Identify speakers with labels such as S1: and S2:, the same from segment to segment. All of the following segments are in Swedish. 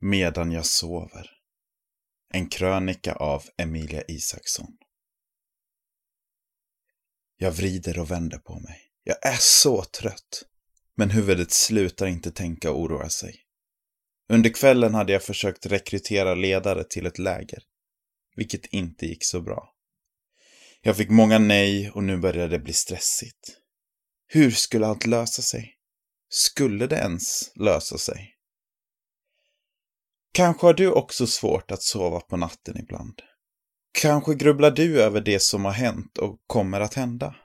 S1: Medan jag sover. En krönika av Emilia Isaksson. Jag vrider och vänder på mig. Jag är så trött. Men huvudet slutar inte tänka och oroa sig. Under kvällen hade jag försökt rekrytera ledare till ett läger. Vilket inte gick så bra. Jag fick många nej och nu började det bli stressigt. Hur skulle allt lösa sig? Skulle det ens lösa sig? Kanske har du också svårt att sova på natten ibland. Kanske grubblar du över det som har hänt och kommer att hända.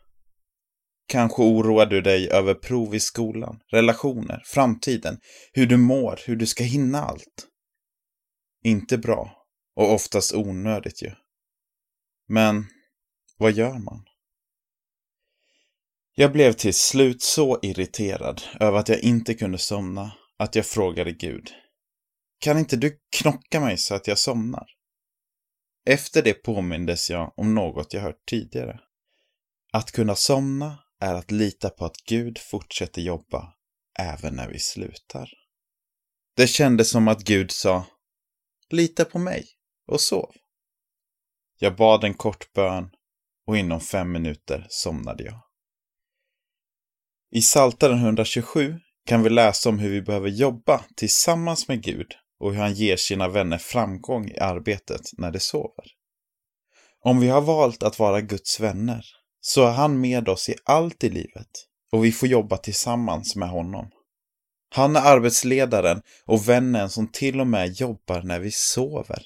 S1: Kanske oroar du dig över prov i skolan, relationer, framtiden, hur du mår, hur du ska hinna allt. Inte bra och oftast onödigt ju. Men vad gör man? Jag blev till slut så irriterad över att jag inte kunde somna att jag frågade Gud. Kan inte du knocka mig så att jag somnar? Efter det påmindes jag om något jag hört tidigare. Att kunna somna är att lita på att Gud fortsätter jobba även när vi slutar. Det kändes som att Gud sa Lita på mig och sov. Jag bad en kort bön och inom fem minuter somnade jag. I Psaltaren 127 kan vi läsa om hur vi behöver jobba tillsammans med Gud och hur han ger sina vänner framgång i arbetet när de sover. Om vi har valt att vara Guds vänner så är han med oss i allt i livet och vi får jobba tillsammans med honom. Han är arbetsledaren och vännen som till och med jobbar när vi sover.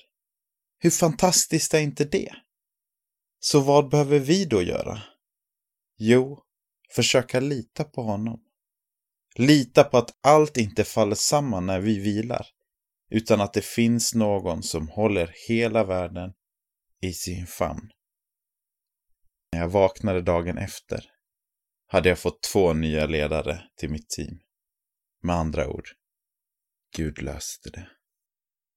S1: Hur fantastiskt är inte det? Så vad behöver vi då göra? Jo, försöka lita på honom. Lita på att allt inte faller samman när vi vilar, utan att det finns någon som håller hela världen i sin famn. När jag vaknade dagen efter hade jag fått två nya ledare till mitt team. Med andra ord, Gud löste det.